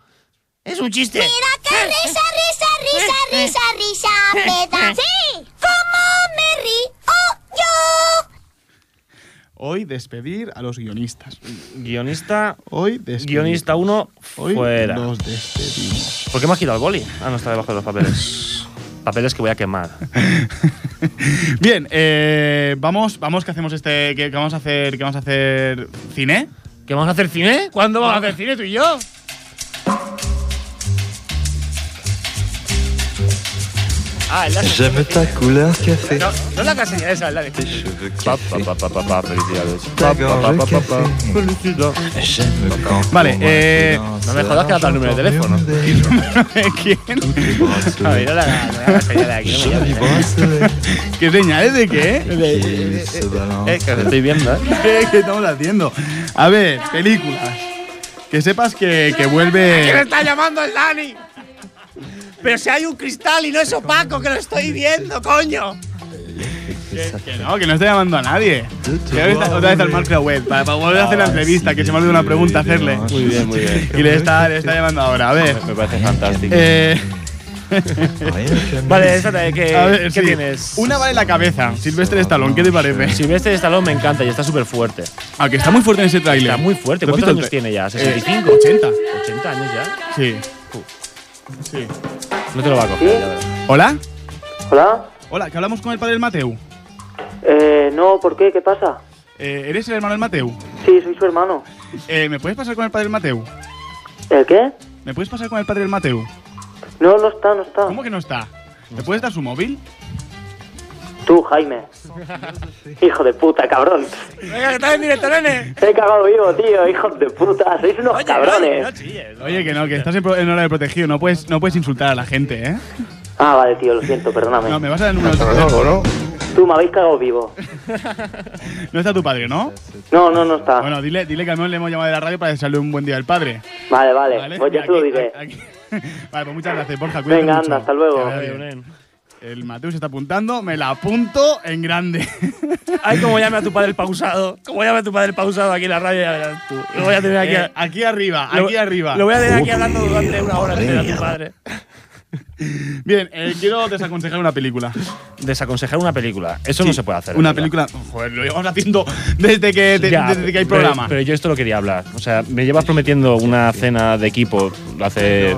Es un chiste. Mira qué risa, risa, risa, risa, risa. Sí, ¿cómo me río yo? Hoy despedir a los guionistas. Guionista. Hoy despedir. Guionista 1, Hoy fuera. los despedimos. ¿Por qué me ha girado el boli? Ah, no está debajo de los papeles. papeles que voy a quemar. Bien, eh, vamos, vamos, que hacemos este. Que, que vamos a hacer. Que vamos a hacer. ¿Cine? ¿Que vamos a hacer cine? ¿Cuándo vamos a hacer cine tú y yo? Ah, el láser. J'aime ta couleur café. No, no es la casilla esa, es la de. Pa, pa, pa, pa, pa, pa, felicidades. Ta Pa, pa, pa, pa, pa, pa, gorge felicidades. J'aime quand Vale, eh, No me jodas que ha dado el número de teléfono. ¿Quién? A ver, no la la señal aquí, me ¿Qué señales de qué? balance. Eh, que os estoy viendo, ¿eh? ¿Qué, estamos haciendo? A ver, películas. Que sepas que, que ¿Quién vuelve. está llamando el Dani? Pero si hay un cristal y no es opaco, que lo estoy viendo, coño. Que no, que no estoy llamando a nadie. Que ahora está otra vez al Mark Web para, para volver a hacer la entrevista, que se me ha olvidado una pregunta hacerle. Muy bien, muy bien. Y le está, le está llamando ahora. A ver. Me parece fantástico. Eh, Vale, esa de que, a ver, ¿qué sí. tienes? Una vale la cabeza. Silvestre Stallone, ¿qué te parece? Silvestre Stallone me encanta y está súper fuerte. Aunque está muy fuerte en ese tráiler. Está muy fuerte. ¿Lo has ¿Cuántos años tiene ya? ¿65? Eh, 80. 80 años ya. Sí. Sí. No te lo va a coger. ¿Hola? ¿Hola? Hola, que hablamos con el padre del Mateu. Eh, no, ¿por qué? ¿Qué pasa? Eh, ¿Eres el hermano del Mateu? Sí, soy su hermano. Eh, ¿Me puedes pasar con el padre del Mateu? ¿El qué? ¿Me puedes pasar con el padre del Mateu? No, no está, no está. ¿Cómo que no está? ¿Me puedes dar su móvil? Tú, Jaime. Hijo de puta, cabrón. Venga, que estás en directo, nene. Te he cagado vivo, tío, hijos de puta. Sois unos cabrones. No chilles. no. Oye, que no, que estás en, pro- en hora de protegido. No puedes, no puedes insultar a la gente, ¿eh? Ah, vale, tío, lo siento, perdóname. No, me vas a dar el número de tu teléfono. Tú me habéis cagado vivo. No está tu padre, ¿no? No, no, no está. Bueno, dile, dile que al menos le hemos llamado de la radio para desearle un buen día al padre. Vale, vale. Pues ya Y se lo aquí- diré. aquí- Vale, pues muchas gracias, Borja. cuídate Venga, mucho. anda, hasta luego. Que vaya Adiós, bien. El Mateo se está apuntando, me la apunto en grande. Ay, como llame a tu padre el pausado. Como llame a tu padre el pausado aquí en la radio, ya verás tú. Lo voy a tener aquí. Eh, aquí arriba, lo- aquí arriba. Lo voy a tener aquí hablando durante una hora entera a tu padre. Bien, eh, quiero desaconsejar una película. Desaconsejar una película. Eso no Sí, se puede hacer. Una película. Joder, lo llevamos haciendo desde que, de- Ya, desde que hay pero- programa. Pero, yo esto lo quería hablar. O sea, me llevas prometiendo una cena de equipo hace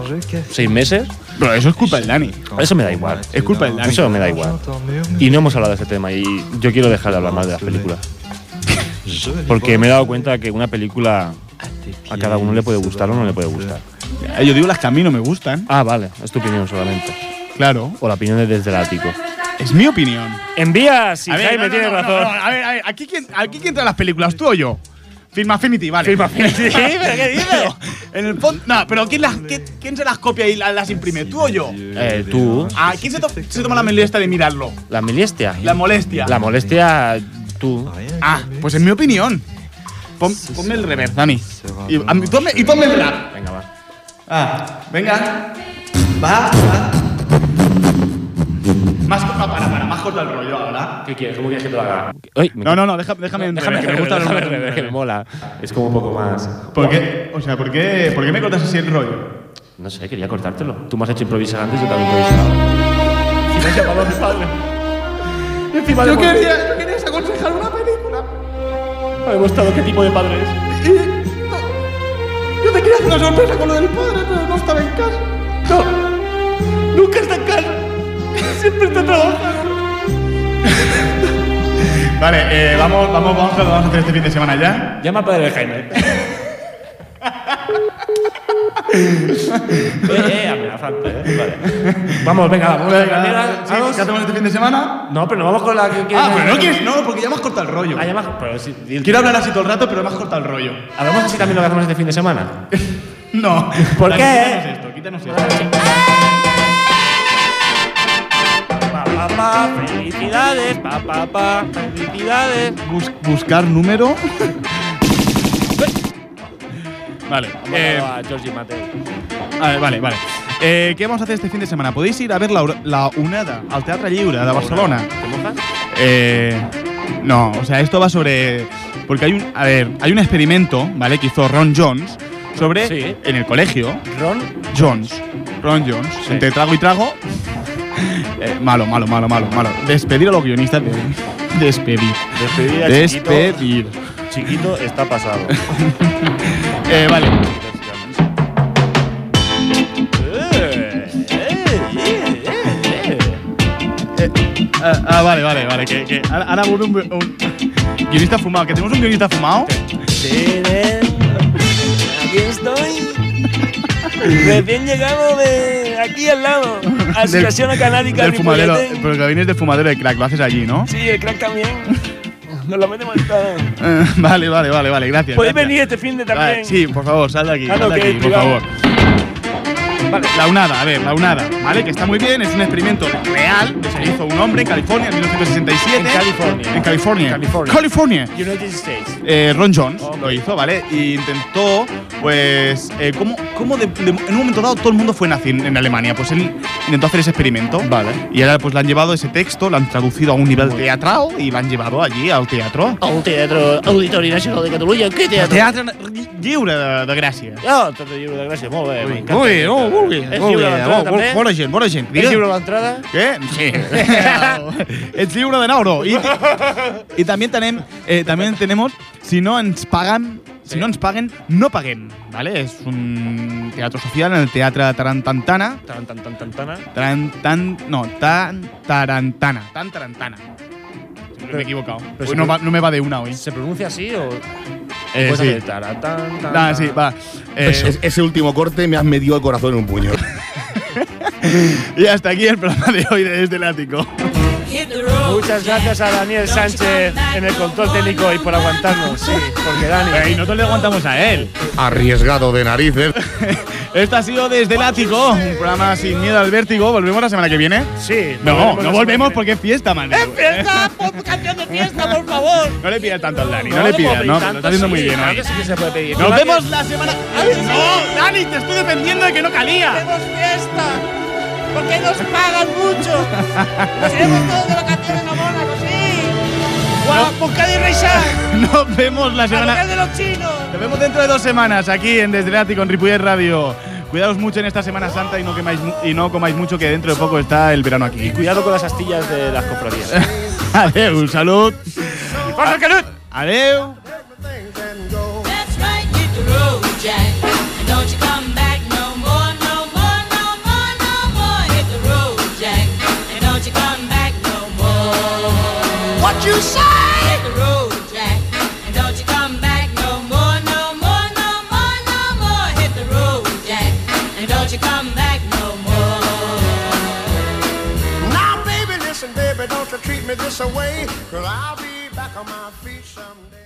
seis meses. Pero eso es culpa del Dani. Eso me da igual. Es culpa del Dani. Eso me da igual. Y no hemos hablado de ese tema y yo quiero dejar de hablar más de las películas. Porque me he dado cuenta que una película a cada uno le puede gustar o no le puede gustar. Eh, Yo digo las que a mí no me gustan. Ah, vale, es tu opinión solamente. Claro. O la opinión es desde el ático. Es mi opinión. Envía si Jaime no, no, tiene no, razón. a ver, a ver, aquí quién, aquí quién trae las películas, tú o yo. Film Affinity, vale. Film Affinity, ¿pero qué dices? en el fondo. No, pero ¿quién, las, quién, quién se las copia y la- las imprime? ¿Tú o yo? Eh, tú. Ah, ¿quién se, to- se toma la molestia de mirarlo? La molestia. La molestia. La molestia, tú. Ah, pues en mi opinión. Pon- ponme el reverb, Dani. Y, a mí- ponme, y ponme el rap. Venga, va. Ah, venga. Va, va. Más para, para, más corta el rollo ahora. ¿Qué quieres? ¿Cómo quieres que te lo haga? Ay, me- No, no, no, déjame, déjame en Déjame, que me gusta déjame, el déjame, reverb. que me mola. Es como un poco más. ¿Por qué? O sea, ¿por qué, ¿por qué me cortas así el rollo? No sé, quería cortártelo. Tú me has hecho improvisar antes, yo también he improvisado. Si me has llamado a mi padre. Y encima Yo hemos- quería, yo quería aconsejar una película. Ha demostrado qué tipo de padre es. Yo te quería hacer una sorpresa con lo del padre, pero no estaba en casa. No, nunca está en casa. Siempre está trabajando. vale, eh, vamos, vamos, vamos, a vamos a hacer este fin de semana ya. Llama al padre de Jaime. eh, eh, amenazante, eh. Vale. Vamos, venga, vamos. Venga, Mira, sí, vamos. ¿Qué hacemos este fin de semana? No, pero no vamos con la que que- Ah, pero no quieres, no, porque ya has cortado el rollo. Ah, ya me has- pero sí, di- Quiero hablar así todo el rato, pero me has cortado el rollo. ¿Hablamos así también lo que hacemos este fin de semana? No. ¿Por Dani, qué? Quítanos esto, quítanos esto. Pa, pa, pa, felicidades, pa, pa, pa, felicidades. Bus- buscar número. vale. eh, Vamos a Georgie Mateo. a ver, vale, vale. Eh, ¿Qué vamos a hacer este fin de semana? Podéis ir a ver la, la UNEDA, al Teatro Lliure de Barcelona. ¿Te mojas? Eh, no, o sea, esto va sobre. Porque hay un. A ver, hay un experimento, ¿vale? Que hizo Ron Jones sobre. Sí. En el colegio. Ron. Jones. Ron Jones. Sí. Entre trago y trago. Eh, malo, malo, malo, malo, malo. Despedir a los guionistas de. Despedir. Despedir a Despedir. Chiquito está pasado. Eh, vale. Ah, ah, vale, vale, vale. Que, que ahora ahora un, un, un guionista fumado. Que tenemos un guionista fumado. Aquí estoy. Recién llegado de aquí al lado. Asociación Canábica del fumadero. Pero que vienes del fumadero de crack, lo haces allí, ¿no? Sí, el crack también. Nos lo metemos vale, vale, vale, vale, gracias. Podéis gracias. venir este fin de también. Vale, sí, por favor, sal de aquí, Ah, no, sal de aquí, por favor. Vale, la UNADA, a ver, la UNADA, ¿vale? Que está muy bien, es un experimento real que se hizo un hombre en California en 1967. En California. En California. California. California. United States. Eh, Ron Jones lo hizo, ¿vale? Y intentó, pues, eh, ¿cómo, cómo de- de- en un momento dado todo el mundo fue nazi en, en Alemania? Pues él intentó hacer ese experimento. Vale. Y ahora pues le han llevado ese texto, lo han traducido a un nivel teatral y lo han llevado allí al teatro. Al Teatro Auditori Nacional de Catalunya. Què Al teatre? teatre lliure de, de Gràcia. Ah, Teatre Lliure de Gràcia, molt bé. m'encanta. Molt bé, oh, molt bé. És molt lliure bé. l'entrada, Bo- també? Bona gent, bona gent. És lliure l'entrada? Què? Sí. Ets lliure de nou, I, y también, tenem, eh, también tenemos, si no ens pagan, si no ens paguen, no paguem, ¿vale? Es un teatro social en el Teatre Tarantantana. Tan, tan, tan, tan, tan. Taran, tan, no, tan tarantana. Tan tarantana. Siempre me he equivocado. pero Hoy no, va, no me va de una hoy. ¿Se pronuncia así o.? Eh, puedes sí. hacer tara, tan, tan, tan? sí, va. Eh, es- ese último corte me has metido el corazón en un puño. y hasta aquí el programa de hoy de Desde el Ático. Muchas gracias a Daniel Sánchez en el control técnico y por aguantarnos. Sí, porque Dani. Y nosotros le aguantamos a él. Arriesgado de narices. Esto ha sido Desde el Ático, un programa sin miedo al vértigo. ¿Volvemos la semana que viene? Sí. No, no volvemos porque es fiesta, man. ¡Es fiesta! ¡Pon canción de fiesta, por favor! No le pidas tanto al Dani, no, No le pidas, no, lo está haciendo muy bien que sí que se puede pedir. Nos vemos la semana. ¡No! ¡Dani, te estoy defendiendo de que no calía! ¡Tenemos fiesta! Porque nos pagan mucho. Nos iremos todos de vacaciones a Mónaco, sí. Y Reisa. Nos vemos la A semana. de los chinos. Nos vemos dentro de dos semanas aquí en Desde Lati con Ripollet Radio. Cuidaos mucho en esta Semana Santa y no, quemáis, y no comáis mucho que dentro de poco está el verano aquí. Cuidado con las astillas de las cofradías. Adeu, salud. ¡Forza el Canut! Adeu. That's right, this away, cause I'll be back on my feet someday.